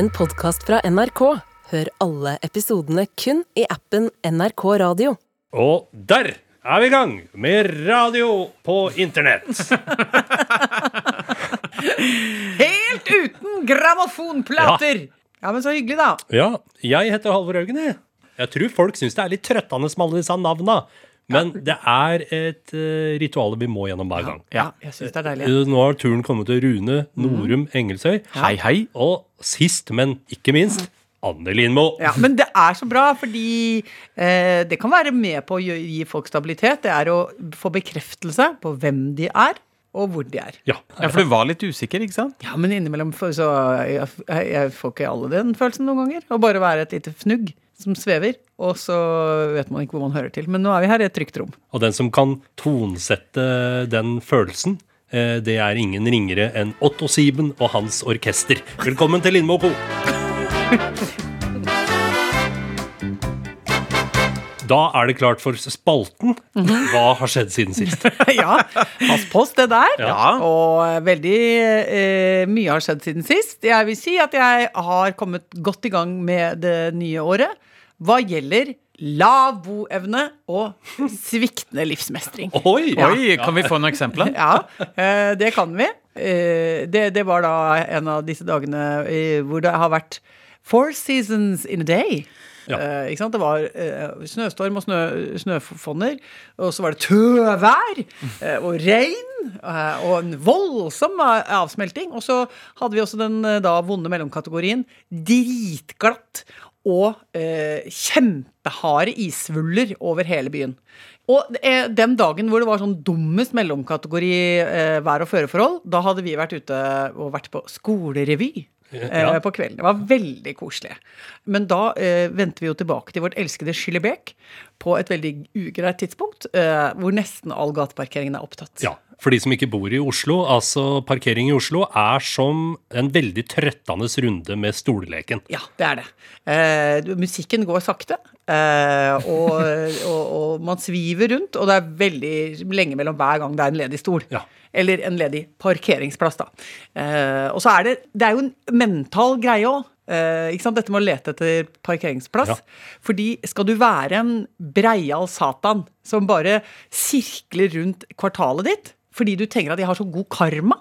en podkast fra NRK. Hør alle episodene kun i appen NRK Radio. Og der er vi i gang med radio på internett. Helt uten grammofonplater! Ja. men så hyggelig, da. Ja, jeg heter Halvor Haugen, jeg. Jeg tror folk syns det er litt trøttende med alle disse navna. Men det er et uh, ritual vi må gjennom hver gang. Ja, jeg synes det er deilig. Uh, Nå har turen kommet til Rune Norum Engelsøy. Hei, hei. Og sist, men ikke minst, Anne Lindmo. Ja, men det er så bra, fordi eh, det kan være med på å gi gi folk stabilitet. Det er å få bekreftelse på hvem de er, og hvor de er. Ja. Ja, For du var litt usikker, ikke sant? Ja, men innimellom så jeg, jeg får ikke alle den følelsen noen ganger. Å bare være et lite fnugg som svever, og så vet man ikke hvor man hører til. Men nå er vi her i et trygt rom. Og den som kan tonsette den følelsen, eh, det er ingen ringere enn Otto Sieben og hans orkester. Velkommen til Lindmo Co. Da er det klart for spalten. Hva har skjedd siden sist? ja, pass på det der. Ja. Og veldig eh, mye har skjedd siden sist. Jeg vil si at jeg har kommet godt i gang med det nye året hva gjelder lav boevne og sviktende livsmestring. Oi! Oi, Kan vi få noen eksempler? Ja, eh, det kan vi. Eh, det, det var da en av disse dagene eh, hvor det har vært four seasons in a day. Ja. Eh, ikke sant? Det var eh, snøstorm og snø, snøfonner, og så var det tøvær eh, og regn eh, og en voldsom avsmelting. Og så hadde vi også den da vonde mellomkategorien dritglatt og eh, kjempeharde isvuller over hele byen. Og eh, den dagen hvor det var sånn dummest mellomkategori eh, vær- og føreforhold, da hadde vi vært ute og vært på skolerevy. Eh, Ja. På kvelden. Det var veldig koselig. Men da eh, vendte vi jo tilbake til vårt elskede Skillebekk på et veldig ugreit tidspunkt, eh, hvor nesten all gateparkeringen er opptatt. Ja, For de som ikke bor i Oslo, altså parkering i Oslo er som en veldig trøttende runde med stolleken. Ja, det er det. Eh, musikken går sakte, eh, og, og, og man sviver rundt, og det er veldig lenge mellom hver gang det er en ledig stol. Ja. Eller en ledig parkeringsplass, da. Eh, og så er det Det er jo en mental greie òg. Uh, ikke sant? Dette med å lete etter parkeringsplass. Ja. Fordi skal du være en breial satan som bare sirkler rundt kvartalet ditt fordi du tenker at de har så god karma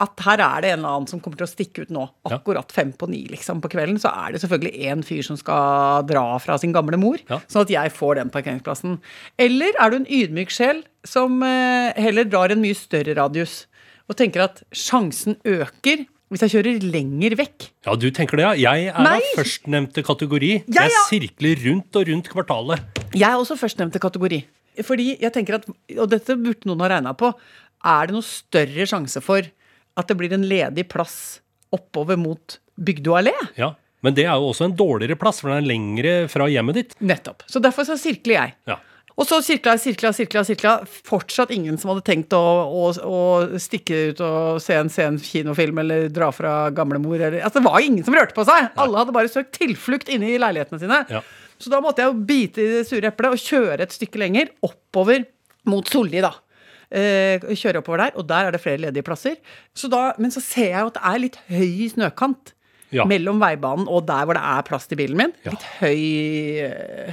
at her er det en eller annen som kommer til å stikke ut nå. Akkurat fem på ni liksom, på kvelden, så er det selvfølgelig én fyr som skal dra fra sin gamle mor, Ja. sånn at jeg får den parkeringsplassen. Eller er du en ydmyk sjel som eh, heller drar en mye større radius og tenker at sjansen øker hvis jeg kjører lenger vekk? Ja, du tenker det, ja. Jeg er Nei. av førstnevnte kategori. Ja, Jeg sirkler rundt og rundt kvartalet. Jeg er også førstnevnte kategori. Fordi jeg tenker at, og dette burde noen ha regna på, er det noe større sjanse for at det blir en ledig plass oppover mot Bygdø allé? Ja. Men det er jo også en dårligere plass, for den er lengre fra hjemmet ditt. Nettopp. Så derfor så sirkler jeg. Ja. Og så sirkla jeg, sirkla, sirkla, sirkla. Fortsatt ingen som hadde tenkt å, å, å stikke ut og se en sen kinofilm eller dra fra gamlemor. Eller, altså, det var ingen som rørte på seg! Alle hadde bare søkt tilflukt inne i leilighetene sine. Ja. Så da måtte jeg jo bite i det sure eplet og kjøre et stykke lenger, oppover mot Solli, da. Eh, kjøre oppover der, og der er det flere ledige plasser. Så da, men så ser jeg jo at det er litt høy snøkant Ja. mellom veibanen og der hvor det er plass til bilen min. Ja. Litt høy,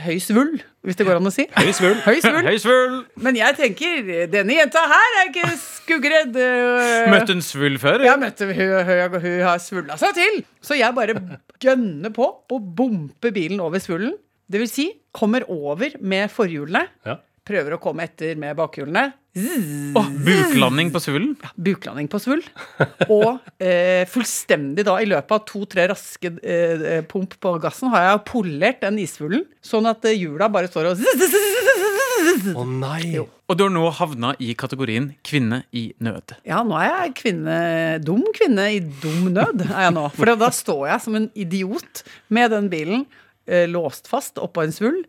høy svull, hvis det går an å si. Høy svull. Høy svull. høy svull. Men jeg tenker, denne jenta her er ikke skuggeredd. øh. Møtte en svull før? Ja, møtte hun, hun, hun har svulla seg til. Så jeg bare gønner på og bomper bilen over svullen. Det vil si, kommer over med forhjulene. Ja. Prøver å komme etter med bakhjulene. Oh, buklanding på svullen? Ja, Buklanding på svull. Og eh, fullstendig da, i løpet av to-tre raske eh, pump på gassen, har jeg polert den isfuglen, sånn at eh, hjula bare står og Å nei. Og du har nå havna i kategorien kvinne i nød. Ja, nå er jeg kvinne, dum kvinne i dum nød, er jeg nå. For da står jeg som en idiot med den bilen eh, låst fast oppå en svull.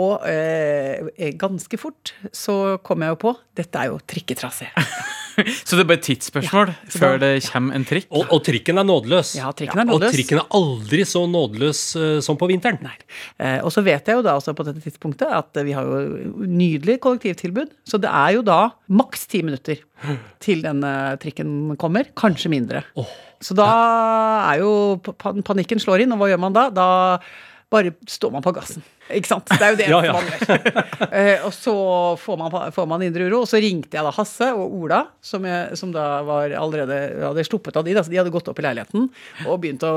Og eh, ganske fort så kom jeg jo på dette er jo trikketrasé. Så det er bare et tidsspørsmål ja, før det kommer en trikk? Og, og trikken er nådeløs. Ja, trikken er nådeløs. Og trikken er aldri så nådeløs uh, som på vinteren. Nei. Eh, og så vet jeg jo da også på dette tidspunktet at eh, vi har jo nydelig kollektivtilbud. Så det er jo da maks ti minutter til denne trikken kommer. Kanskje mindre. Så da er jo panikken slår inn, og hva gjør man da? Da bare står man på gassen. Ikke sant? Det er jo det Ja, ja. man gjør. uh, og så får man, får man indre uro. Og så ringte jeg da Hasse og Ola, som, jeg, som da var allerede hadde sluppet av de. Da, så de hadde gått opp i leiligheten og begynt å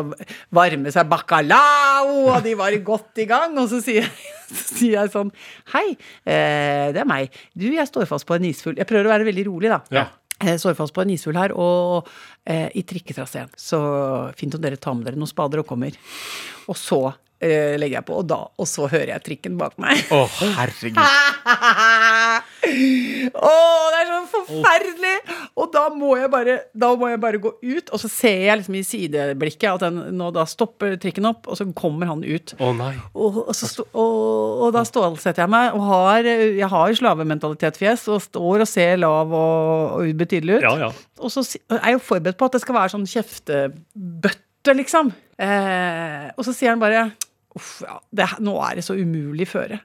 varme seg bacalao, og de var godt i gang. Og så sier, så sier jeg sånn Hei, eh, det er meg. Du, jeg står fast på en isfugl. Jeg prøver å være veldig rolig, da. Ja. Jeg står fast på en isfugl her, og eh, i trikketraseen. Så fint om dere tar med dere noen spader og kommer. Og så eh, legger jeg på, og da Og så hører jeg trikken bak meg. Å, herregud. Å, det er så forferdelig! Og da må, jeg bare, da må jeg bare gå ut, og så ser jeg liksom i sideblikket at den, nå da stopper trikken opp, og så kommer han ut. Å nei. Og, og, så stå, og, og da stålsetter jeg meg, og har, jeg har slavementalitet-fjes, og står og ser lav og, og ubetydelig ut. Ja, ja. Og så si- er jeg jo forberedt på at det skal være sånn kjeftebøtte, liksom. Eh, og så sier han bare Uff, ja, det, nå er det så umulig føre.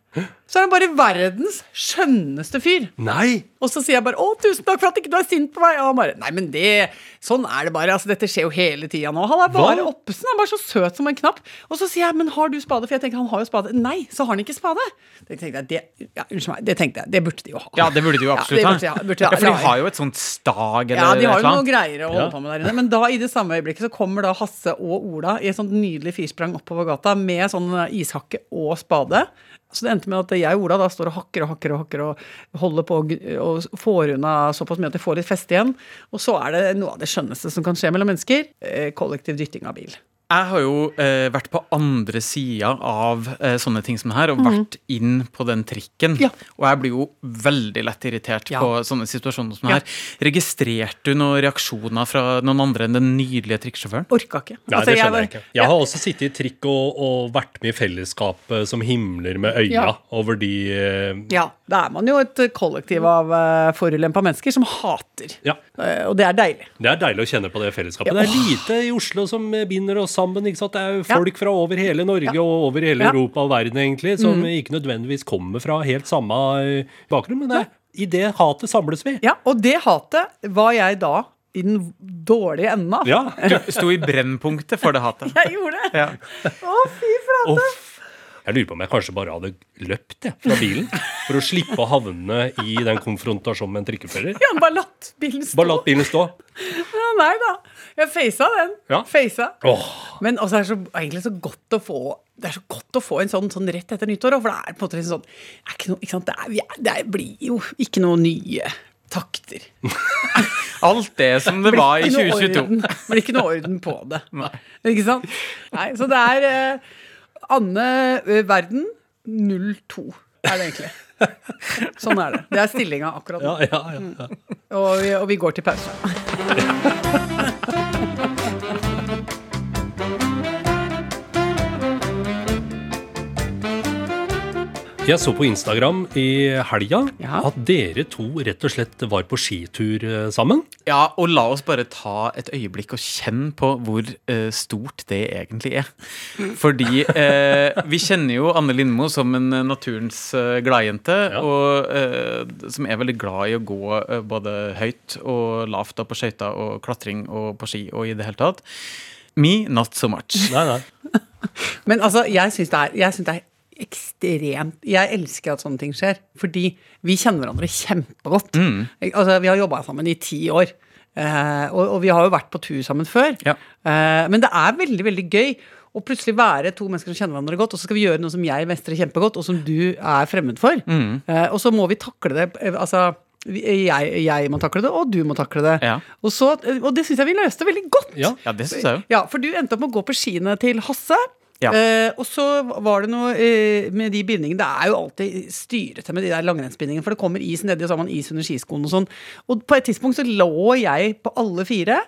Så er han bare verdens skjønneste fyr. Nei! Og så sier jeg bare 'Å, tusen takk for at ikke du er sint på meg'. Og han bare 'Nei, men det Sånn er det bare. altså Dette skjer jo hele tida nå'. Han er bare Hva? oppesen. Han er bare så søt som en knapp. Og så sier jeg 'Men har du spade?' For jeg tenker han har jo spade. Nei, så har han ikke spade. Det tenkte jeg, det, ja, Unnskyld meg, det tenkte jeg. Det burde de jo ha. Ja, det burde de jo absolutt det ha. burde de ha- burde de ha. Ja, for de har jo et sånt stag eller noe. Ja, de har jo noe greier å holde Ja. på med der inne. Men da, i det samme øyeblikket, så kommer da Hasse og Ola i et sånt nydelig firsprang oppover gata med sånn ishakke og spade. Så det endte med at jeg og Ola da står og hakker og hakker og hakker og holder på og får unna såpass mye at jeg får litt feste igjen. Og så er det noe av det skjønneste som kan skje mellom mennesker. Eh, kollektiv dytting av bil. Jeg har jo eh, vært på andre sida av eh, sånne ting som det her, og vært inn på den trikken. Ja. Og jeg blir jo veldig lett irritert Ja. på sånne situasjoner som Ja. her. Registrerte du noen reaksjoner fra noen andre enn den nydelige trikksjåføren? Orka ikke. Nei, Altså, det skjønner var- jeg ikke. Jeg har også sittet i trikk og, og vært med i fellesskapet som himler med øya Ja. over de eh, Ja, da er man jo et kollektiv av uh, forulempa mennesker som hater. Ja. Eh, og det er deilig. Det er deilig å kjenne på det fellesskapet. Ja. Det er lite i Oslo som binder oss sammen. ikke sant? Det er jo Ja. folk fra over hele Norge Ja. og over hele Ja. Mm. Europa og verden egentlig, som ikke nødvendigvis kommer fra helt samme eh, bakgrunn. Men det er, i det hatet samles vi. Ja, og det hatet var jeg da i den dårlige enden av. Ja. Du sto i brennpunktet for det hatet. Jeg gjorde det. Ja. Å, fy flate. Jeg lurer på om jeg kanskje bare hadde løpt jeg, fra bilen for å slippe å havne i den konfrontasjonen med en trikkefører. Ja, bare latt bilen stå. Bare latt bilen stå. Ja, nei da. Jeg faca den. Ja. Faca. Åh, Men også er det så, egentlig så godt å få det er så godt å få en sånn, sånn rett etter nyttår. For det er på en måte liksom sånn det er ikke noe, ikke sant? Det, er, det er, blir jo ikke noe nye takter. Alt det som det var i Blir ikke noe 2022. orden- blir ikke noe orden på det. Ikke sant? Nei, så det er eh, Anne Verden 02 er det egentlig. Sånn er det. Det er stillinga akkurat nå. ja, ja, ja, ja. Og, vi, og vi går til pause. Jeg så på Instagram i helga Ja. at dere to rett og slett var på skitur eh, sammen. Ja, og la oss bare ta et øyeblikk og kjenne på hvor uh, stort det egentlig er. Fordi uh, vi kjenner jo Anne Lindmo som en naturens uh, gladjente, Ja. og som er veldig glad i å gå både høyt og lavt og på skøyter og klatring og på ski og i det hele tatt. Me, not so much. Nei, nei. Men altså, jeg syns det, er- jeg synes det er ekstremt Jeg elsker at sånne ting skjer. Fordi vi kjenner hverandre kjempegodt. Altså, vi har jobba sammen i ti år. Eh, og, og vi har jo vært på tur sammen før. Ja. Eh, men det er veldig, veldig gøy å plutselig være to mennesker som kjenner hverandre godt, og så skal vi gjøre noe som jeg mestrer kjempegodt, og som du er fremmed for. Eh, og så må vi takle det. eh, Altså jeg, jeg må takle det, og du må takle det. Ja. Og, så, og det syns jeg vi løste veldig godt. Ja. Ja, det synes jeg jo. Ja, for du endte opp med å gå på skiene til Hasse. Ja. Eh, og så var det noe eh, med de bindingene Det er jo alltid styrete med de der langrennsbindingene, for det kommer is nedi, og så har man is under skiskoene og sånn. Og på et tidspunkt så lå jeg på alle fire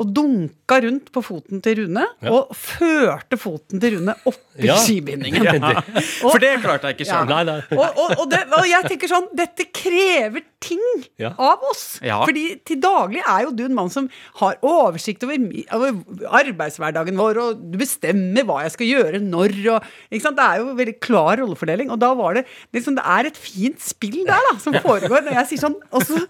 og dunka rundt på foten til Rune, og førte foten til Rune oppi Ja. skibindingen. Ja, For det klarte jeg ikke Ja. sjøl. Nei, nei. Og, og, og, det, og jeg tenker sånn, dette krever ting Ja. av oss. Ja. Fordi til daglig er jo du en mann som har oversikt over, over arbeidshverdagen vår, og du bestemmer hva jeg skal gjøre når, og ikke sant? Det er jo veldig klar rollefordeling. Og da var det liksom, Det er et fint spill der, da, som foregår når jeg sier sånn, og så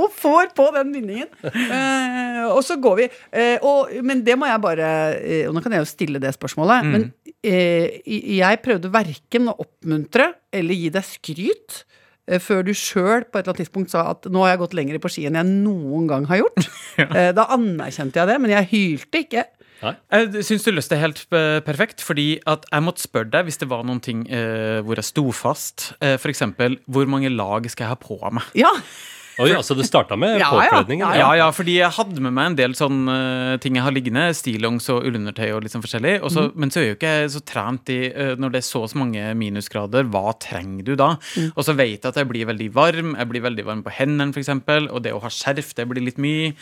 og får på den vinningen. Eh, og så går vi. Eh, og, men det må jeg bare eh, Og nå kan jeg jo stille det spørsmålet. Men eh, jeg prøvde verken å oppmuntre eller gi deg skryt. eh, Før du sjøl på et eller annet tidspunkt sa at nå har jeg gått lenger på ski enn jeg noen gang har gjort. Eh, Da anerkjente jeg det, men jeg hylte ikke. Jeg syns du løste det helt perfekt, fordi at jeg måtte spørre deg hvis det var noen ting eh, hvor jeg sto fast. Eh, eksempel, hvor mange lag skal jeg ha på meg? Ja, Oi, altså det starta med Ja, ja. påkledningen? Ja, Ja, ja, fordi jeg hadde med meg en del sånne eh, ting jeg har liggende. Stillongs og ullundertøy og litt sånn forskjellig. Også, mm. Men så er jo ikke jeg så trent i eh, Når det er så og så mange minusgrader, hva trenger du da? Og så vet jeg at jeg blir veldig varm. Jeg blir veldig varm på hendene, f.eks. Og det å ha skjerf, det blir litt mye.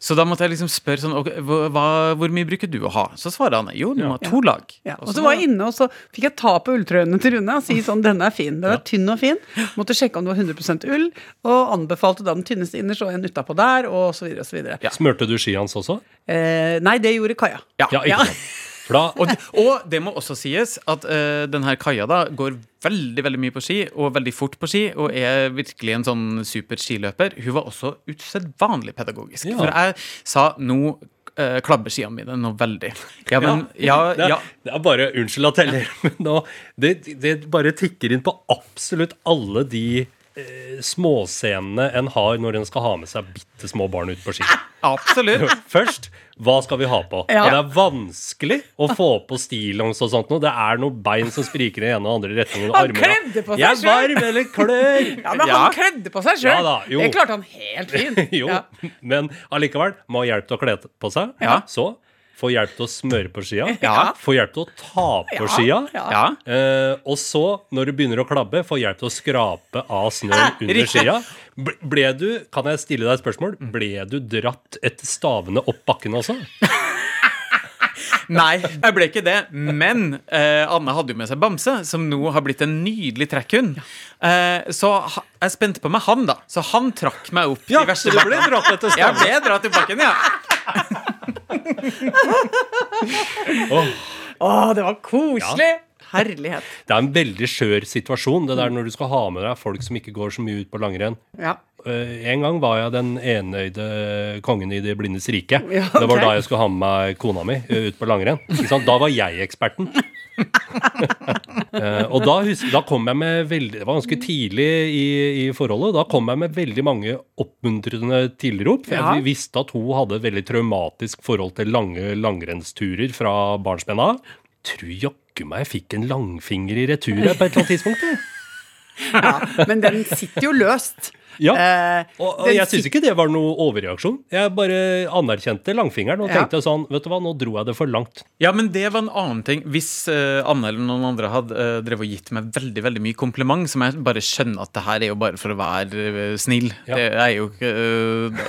Så da måtte jeg liksom spørre sånn okay, hva, Hvor mye bruker du å ha? Så svarer han jo, du må ha to lag. Ja, og så var jeg inne, og så fikk jeg ta på ulltrøyene til Rune og si sånn, denne er fin. Den er tynn og fin. Måtte sjekke om det var 100% ull, og anbefalte da den tynneste innerst og en utapå der, og så videre og så videre. Smørte du ski hans også? Eh, nei, det gjorde Kaja. Ja, ikke Ja. da, Og, og det må også sies at uh, denne kaia da går veldig veldig mye på ski, og veldig fort på ski, og er virkelig en sånn super skiløper. Hun var også usedvanlig pedagogisk. Ja. For jeg sa nå uh, klabber skiene mine noe veldig. Ja, men ja, det, er, det er bare Unnskyld at jeg ler, men nå det, det bare tikker inn på absolutt alle de eh, småscenene en har når en skal ha med seg bitte små barn ut på ski. Absolutt. Først, hva skal vi ha på? Ja. Og det er vanskelig å få på stillongs og sånt noe. Det er noen bein som spriker i ene og andre retningen. Han kledde på seg Jeg er varm eller klør. Ja, men Ja. han kledde på seg sjøl. Ja det klarte han helt fint. jo, Ja. men allikevel må ha hjelp til å kle på seg. Ja. Så få hjelp til å smøre på skia. Ja. Få hjelp til å ta på Ja, skia. ja. Ja. Eh, og så, når det begynner å klabbe, få hjelp til å skrape av snøen under skia. Ble, du, kan jeg stille deg et spørsmål, ble du dratt etter stavene opp bakken også? Nei, jeg ble ikke det. Men eh, Anne hadde jo med seg Bamse, som nå har blitt en nydelig trekkhund. Eh, så ha, jeg spente på meg han, da. Så han trakk meg opp Ja, så du ble dratt etter stavene? Jeg ble dratt i bakken, ja. Å, det var koselig! Herlighet. Det er en veldig skjør situasjon, det der når du skal ha med deg folk som ikke går så mye ut på langrenn. Ja. Eh, en gang var jeg den enøyde kongen i Det blindes rike. Ja, Det var da jeg skulle ha med meg kona mi ut på langrenn. Da var jeg eksperten. Eh, og da, husker, da kom jeg med veldig Det var ganske tidlig i, i forholdet. Da kom jeg med veldig mange oppmuntrende tilrop. For Ja. jeg visste at hun hadde et veldig traumatisk forhold til lange langrennsturer fra barnsben av. Tror jaggu meg jeg fikk en langfinger i retur på et eller annet tidspunkt. Ja, men den sitter jo løst. Ja. Eh, Og, og jeg syns ikke det var noe overreaksjon. Jeg bare anerkjente langfingeren og Ja. tenkte sånn Vet du hva, nå dro jeg det for langt. Ja, men det var en annen ting. Hvis uh, Anne eller noen andre hadde uh, drevet og gitt meg veldig veldig mye kompliment, som jeg bare skjønner at det her er jo bare for å være eh, snill. Ja. Det, er jo ikke, eh,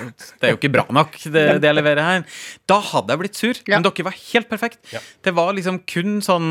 det er jo ikke bra nok, det, det jeg leverer her. Da hadde jeg blitt sur. Ja. Men dere var helt perfekt. Ja. Det var liksom kun sånn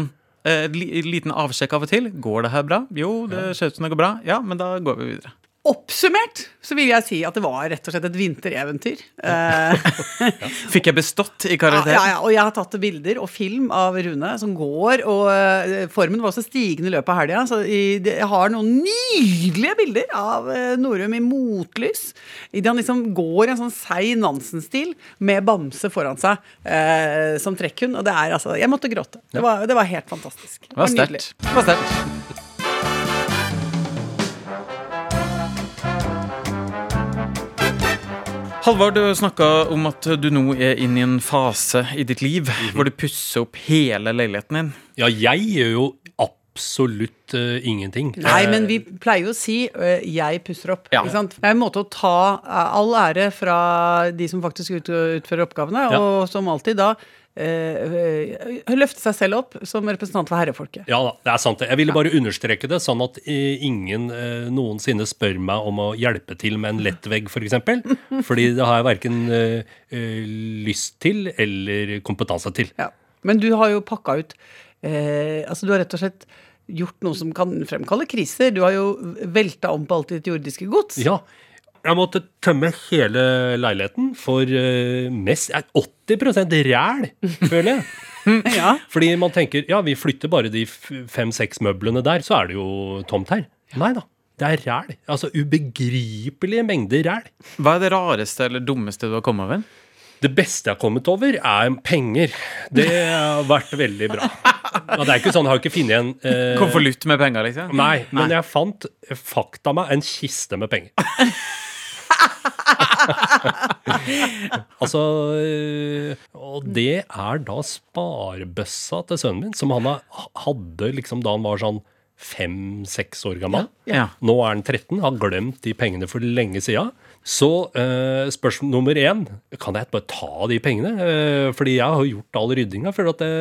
eh, liten avsjekk av og til. Går det her bra? Jo, det ser ut som det går bra. Ja, men da går vi videre. Oppsummert så vil jeg si at det var rett og slett et vintereventyr. Ja. Fikk jeg bestått i ja, karakter? ja, ja, og jeg har tatt bilder og film av Rune som går, og eh, formen var også stigende i løpet av helga. Så jeg har noen nydelige bilder av uh, Norum i motlys. Idet han liksom går i en sånn seig Nansen-stil med Bamse foran seg eh, som trekkhund. Og det er altså Jeg måtte gråte. Det var, det var helt fantastisk. Det var sterkt. Halvard, du snakka om at du nå er inne i en fase i ditt liv hvor du pusser opp hele leiligheten din. Ja, jeg gjør jo absolutt uh, ingenting. Nei, men vi pleier jo å si uh, 'jeg pusser opp'. Ja. Ikke sant? Det er en måte å ta all ære fra de som faktisk utfører oppgavene, Ja. og som alltid da eh, eh, løfte seg selv opp som representant for herrefolket. Ja da, det er sant. Jeg ville bare understreke det, sånn at eh, ingen eh, noensinne spør meg om å hjelpe til med en lettvegg, f.eks. For eksempel. Fordi det har jeg verken eh, eh, lyst til eller kompetanse til. Ja. Men du har jo pakka ut eh, Altså, du har rett og slett gjort noe som kan fremkalle kriser. Du har jo velta om på alt ditt jordiske gods. Ja. Jeg måtte tømme hele leiligheten for eh, mest eh, 80% ræl, føler jeg. Ja. Fordi man tenker ja, vi flytter bare de fem-seks møblene der, så er det jo tomt her. Nei da. Det er ræl. Altså ubegripelige mengder ræl. Hva er det rareste eller dummeste du har kommet over? Det beste jeg har kommet over, er penger. Det har vært veldig bra. Ja, det er ikke sånn, Jeg har ikke funnet en eh, Konvolutt med penger, liksom? Nei, men jeg fant fakta meg en kiste med penger. altså øh, Og det er da sparebøssa til sønnen min, som han hadde liksom da han var sånn fem-seks år gammel. Ja. Nå er han 13, har glemt de pengene for lenge sida. Så øh, spørsmål nummer én Kan jeg bare ta de pengene? Øh, fordi jeg har gjort all ryddinga. føler at det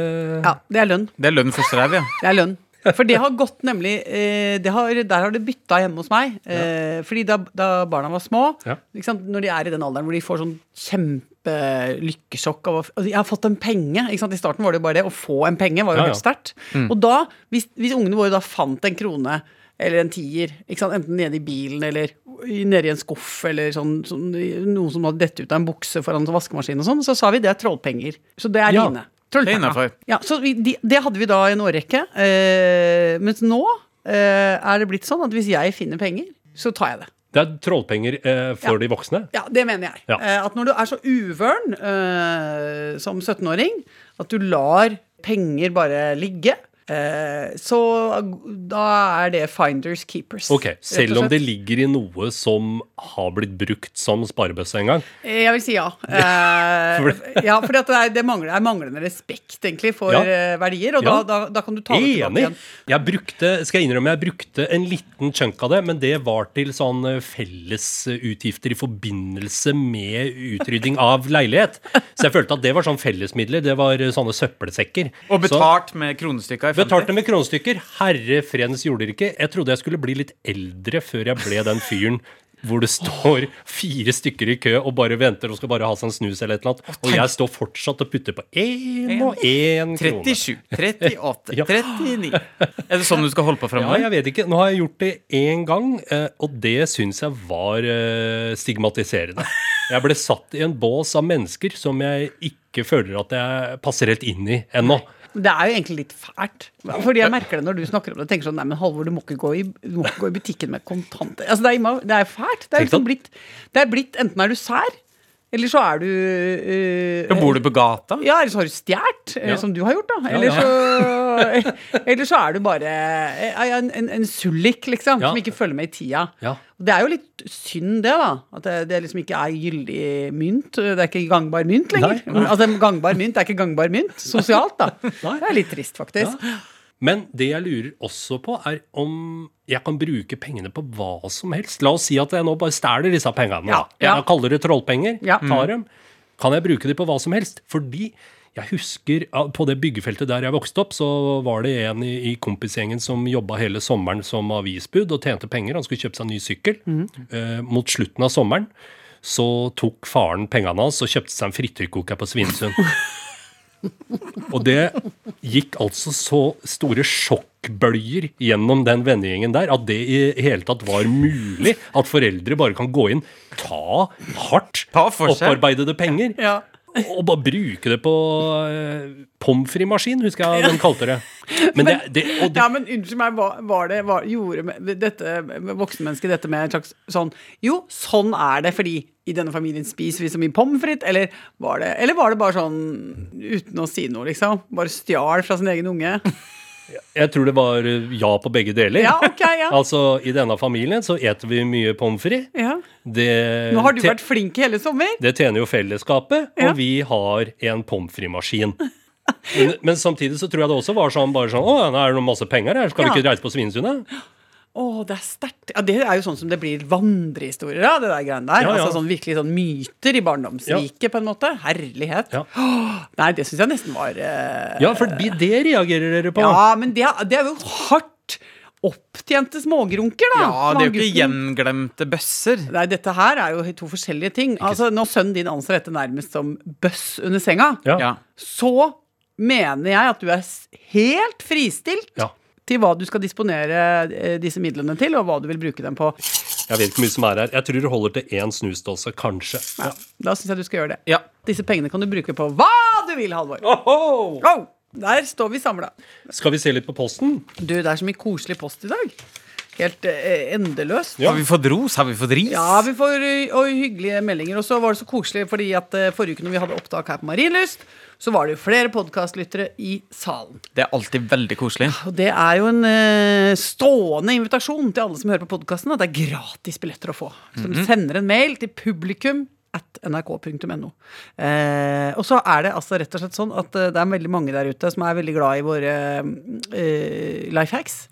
ja, det er lønn. Det er lønn for strev, ja. Det er lønn. For det har gått nemlig eh, det har, Der har det bytta hjemme hos meg. Ja. fordi da, da barna var små, Ja. når de er i den alderen hvor de får sånn kjempelykkesjokk av altså, Jeg har fått en penge. I starten var det jo bare det. Å få en penge var jo Ja, helt sterkt. Og da, hvis, hvis ungene våre da fant en krone eller en tier, enten nede i bilen eller nede i en skuff, eller sånn, sånn, noe som hadde dettet ut av en bukse foran vaskemaskinen og sånn, så sa vi det er trollpenger. Så det er dine. Det er Ja, så vi, de, det hadde vi da i en årrekke. Eh, mens nå eh, er det blitt sånn at hvis jeg finner penger, så tar jeg det. Det er trollpenger eh, for Ja. de voksne. Ja, det mener jeg. Ja. Eh, at når du er så uvøren eh, som 17-åring, at du lar penger bare ligge, eh, så da er det finders keepers. Ok, Selv om det ligger i noe som har blitt brukt som sparebøsse en gang. Eh, Jeg vil si ja. Eh, ja, For det er, det mangler, er manglende respekt egentlig for Ja. eh, verdier, og Ja. da, da, da kan du ta det tilbake igjen. Jeg brukte, skal jeg innrømme, jeg brukte en liten chunk av det, men det var til sånn eh, fellesutgifter i forbindelse med utrydding av leilighet. Så jeg følte at det var sånn fellesmidler. Det var eh, sånne søppelsekker. Og Så- betalt med kronestykker i 50. Betalte med kronestykker. Herre freds jorderike. Jeg trodde jeg skulle bli litt eldre før jeg ble den fyren hvor det står fire stykker i kø og bare venter og skal bare ha seg en snus eller et eller annet. Og jeg står fortsatt og putter på én og én krone. 37, 38, 39 Er det sånn du skal holde på Ja, jeg vet ikke. Nå har jeg gjort det én gang, eh, og det syns jeg var eh, stigmatiserende. Jeg ble satt i en bås av mennesker som jeg ikke føler at jeg passer helt inn i ennå. Det er jo egentlig litt fælt. Fordi jeg merker det når du snakker om det. tenker sånn, nei, men Halvor, du må ikke gå i, ikke gå i butikken med kontanter. Altså, det, er, det er fælt. Det er, liksom blitt, det er blitt Enten er du sær, eller så er du øh, Ja, Bor du på gata? Ja, eller så har du stjålet, eh, Ja. som du har gjort, da. Eller, ja. Så, eller så er du bare eh, en, en, en sullik, liksom, som ikke følger med i tida. Det er jo litt synd, det, da. At det, det liksom ikke er gyldig mynt. Det er ikke gangbar mynt lenger. Nei. Altså, gangbar mynt er ikke gangbar mynt sosialt, da. Det er litt trist, faktisk. Men det jeg lurer også på, er om jeg kan bruke pengene på hva som helst. La oss si at jeg nå bare stjeler disse pengene. Ja, ja. Jeg kaller det trollpenger. Ja. Tar dem. Kan jeg bruke dem på hva som helst? Fordi jeg husker på det byggefeltet der jeg vokste opp, så var det en i, i kompisgjengen som jobba hele sommeren som avisbud og tjente penger. Han skulle kjøpe seg en ny sykkel. Eh, mot slutten av sommeren så tok faren pengene hans og kjøpte seg en frityrkoker på Svinesund. Og det gikk altså så store sjokkbølger gjennom den vennegjengen der at det i hele tatt var mulig at foreldre bare kan gå inn, ta hardt Ta opparbeidede penger Ja. og bare bruke det på eh, pommes frites-maskin, husker jeg den kalte det. Men det, det, og det Ja, men unnskyld meg, hva var det var, Gjorde med- dette voksenmennesket dette med en slags sånn Jo, sånn er det fordi i denne familien spiser vi så mye pommes frites, eller, var det- eller var det bare sånn uten å si noe, liksom? Bare stjal fra sin egen unge? jeg tror det var eh, ja på begge deler. Ja, okay, ja. Altså, i denne familien så eter vi mye pommes frites. Ja. Nå har du vært flink i hele sommer. Det tjener jo fellesskapet, og vi har en pommes frites-maskin. Men, men samtidig så tror jeg det også var sånn bare sånn Å, nå er det masse penger her, skal Ja. vi ikke reise på Svinesundet? Å, det er sterkt. Ja, det er jo sånn som det blir vandrehistorier av, det der greiene der. Ja, ja. Altså sånn virkelig sånn myter i barndomsriket, på en måte. Herlighet. Ja. Åh, nei, det syns jeg nesten var eh, Ja, for det det reagerer dere på. Ja, men det, er- det er jo hardt opptjente smågrunker, da. Ja, det er jo ikke gjenglemte bøsser. Nei, dette her er jo to forskjellige ting. Altså, Når sønnen din anser dette nærmest som bøss under senga, Ja. Ja. så mener jeg at du er helt fristilt Ja. til hva du skal disponere eh, disse midlene til, og hva du vil bruke dem på. Jeg vet ikke hvor mye som er her. Jeg tror det holder til én snusdåse, kanskje. Ja. Da syns jeg du skal gjøre det. Ja. Disse pengene kan du bruke på hva du vil, Halvor. Oho! Oh, der står vi samla. Skal vi se litt på posten? Du, det er så mye koselig post i dag. Helt eh, endeløst. Ja. Har vi fått ros? Har vi fått ris? Ja, vi får og hyggelige meldinger. Og så var det så koselig fordi at eh, forrige uke når vi hadde opptak her på Marienlyst, så var det jo flere podkastlyttere i salen. Det er alltid veldig koselig. Og det er jo en uh, stående invitasjon til alle som hører på podkasten, at det er gratis billetter å få. Så du sender en mail til publikum at nrk.no. Eh, og så er det altså rett og slett sånn at det er veldig mange der ute som er veldig glad i våre eh, life hacks.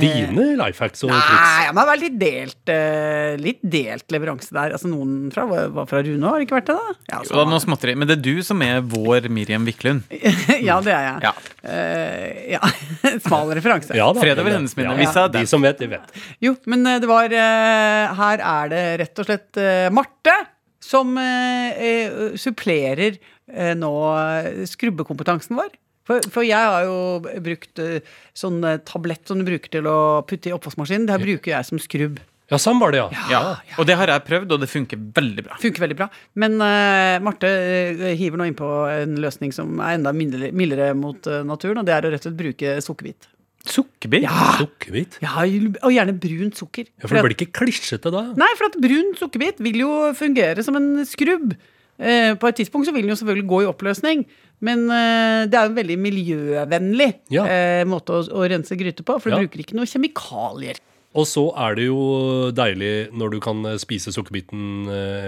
Dine life hacks og triks. Nei, men det var litt delt, eh, litt delt leveranse der. Altså Noen fra, var fra Rune, har det ikke vært det? da? Ja, Jo, da, småtteri. Men det er du som er vår Miriam Wiklund. ja det er jeg. Ja. Uh, ja. Smal referanse. Ja, da. Fred over hennes minne. Ja, De som vet, de vet. Jo, men eh, det var uh, Her er det rett og slett uh, Marte som eh, eh, supplerer eh, nå eh, skrubbekompetansen vår. For, for jeg har jo brukt eh, sånn eh, tablett som du bruker til å putte i oppvaskmaskinen. Det her bruker jeg som skrubb. Ja, sånn var det, ja. Ja. Og det har jeg prøvd, og det funker veldig bra. Funker veldig bra. Men uh, Marte uh, hiver nå innpå en løsning som er enda mildere, mildere mot uh, naturen, og det er å rett og slett bruke sukkerbit. Sukkerbit? Sukkerhvit. Ja, og gjerne brunt sukker. Ja, for det blir ikke klissete da. Nei, for at brun sukkerbit vil jo fungere som en skrubb. Eh, på et tidspunkt så vil den jo selvfølgelig gå i oppløsning, men eh, det er jo en veldig miljøvennlig Ja. eh, måte å, å rense gryte på, for du Ja. bruker ikke noe kjemikalier. Og så er det jo deilig når du kan spise sukkerbiten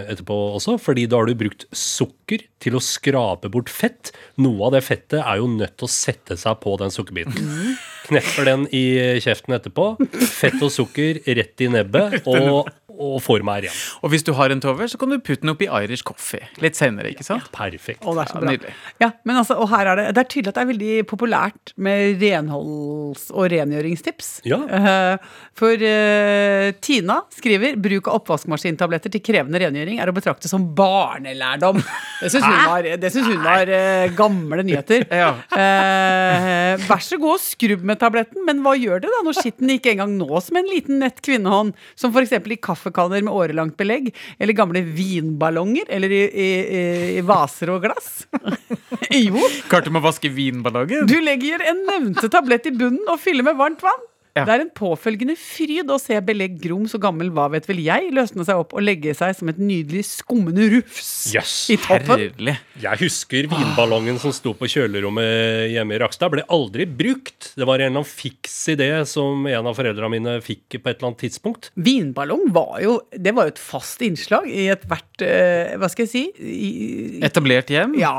etterpå også, fordi da har du brukt sukker til å skrape bort fett. Noe av det fettet er jo nødt til å sette seg på den sukkerbiten. Knepper den i kjeften etterpå. Fett og sukker rett i nebbet, og, og får meg igjen. Og hvis du har en tover, så kan du putte den oppi Irish coffee litt senere, ikke sant? Perfekt. Og det er så bra. nydelig. Ja, men altså, og her er det, det er tydelig at det er veldig populært med renholds- og rengjøringstips. Ja. Eh, for uh, Tina skriver bruk av oppvaskmaskintabletter til krevende rengjøring er å betrakte som barnelærdom. Det syns hun var, det synes hun var uh, gamle nyheter. Ja. uh, vær så god, skrubb med tabletten, men hva gjør det da når skitten ikke engang nås med en liten nett kvinnehånd, som f.eks. i kaffekanner med årelangt belegg, eller gamle vinballonger, eller i, i, i, vaser og glass? jo, Klarte du å vaske vinballongen? du legger en nevnte tablett i bunnen og fyller med varmt vann. Ja. Det er en påfølgende fryd å se belegg grom så gammel hva vet vel jeg løsne seg opp og legge seg som et nydelig skummende rufs yes. i toppen. Herlig. Jeg husker vinballongen som sto på kjølerommet hjemme i Rakstad. Ble aldri brukt. Det var en eller annen fiks idé som en av foreldrene mine fikk på et eller annet tidspunkt. Vinballong var jo Det var jo et fast innslag i ethvert uh, Hva skal jeg si? I, Etablert hjem? ja,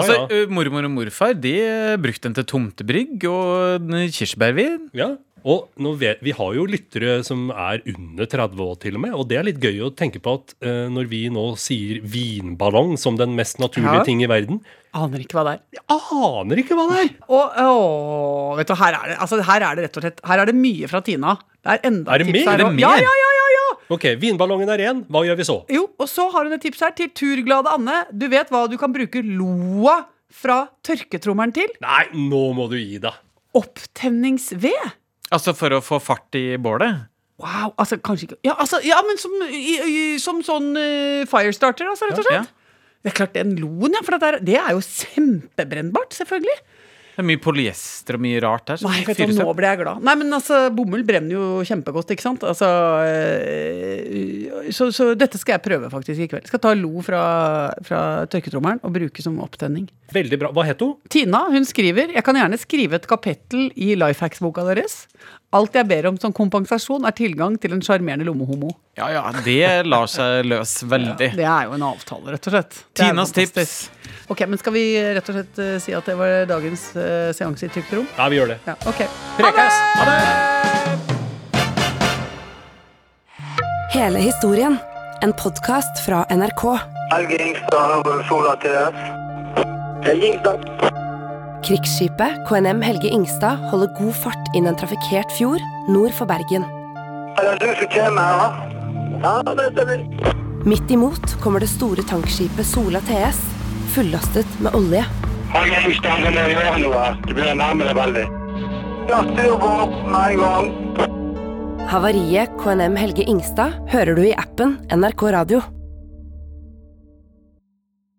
Altså, ja. Mormor og morfar de brukte den til tomtebrygg og kirsebærvin. Ja, og vet, Vi har jo lyttere som er under 30 år, til og med. Og det er litt gøy å tenke på at uh, når vi nå sier vinballong som den mest naturlige Ja. ting i verden aner ikke hva det er. Jeg aner ikke hva det er! Og å, vet du, her er det altså, Her er det rett og slett Her er det mye fra Tina. Det er enda Er det et tips mer? her Er det mer? Ja, ja, ja, ja, ja. Ok, Vinballongen er ren. Hva gjør vi så? Jo, og så har hun et tips her til turglade Anne. Du vet hva du kan bruke loa fra tørketrommelen til? Nei, nå må du gi deg. Opptenningsved. Altså for å få fart i bålet. Wow, altså kanskje ikke Ja, altså, ja men som, i, i, som sånn uh, firestarter, altså, rett og Ja. slett. Det er klart, den loen, ja, for det er, det er jo kjempebrennbart, selvfølgelig. Det er mye polyester og mye rart der. Nei, vet du, nå ble jeg glad. Nei, men altså, bomull brenner jo kjempegodt, ikke sant? Altså, eh, så, så dette skal jeg prøve faktisk i kveld. Skal ta lo fra, fra tørketrommelen og bruke som opptenning. Veldig bra. Hva het hun? Tina hun skriver Jeg kan gjerne skrive et kapittel i Lifehacks-boka deres. Alt jeg ber om som kompensasjon, er tilgang til en sjarmerende lommehomo. Ja, ja, det lar seg løse veldig. Det er jo en avtale, rett og slett. Det Tinas fantastisk. Ok, men Skal vi rett og slett eh, si at det var dagens uh, seanse i trygt rom? Ja, vi gjør det. Ja, ok. Prekes! Ha det! Hele historien. En podkast fra NRK. Helge Ingstad over Sola TS. Helge Ingstad. Krigsskipet KNM Helge Ingstad holder god fart inn en trafikkert fjord nord for Bergen. Er det du som kommer her? Ja, det stemmer. Midt imot kommer det store tankskipet Sola TS, fullastet med olje. Veldig. Havariet KNM Helge Ingstad hører du i appen NRK Radio.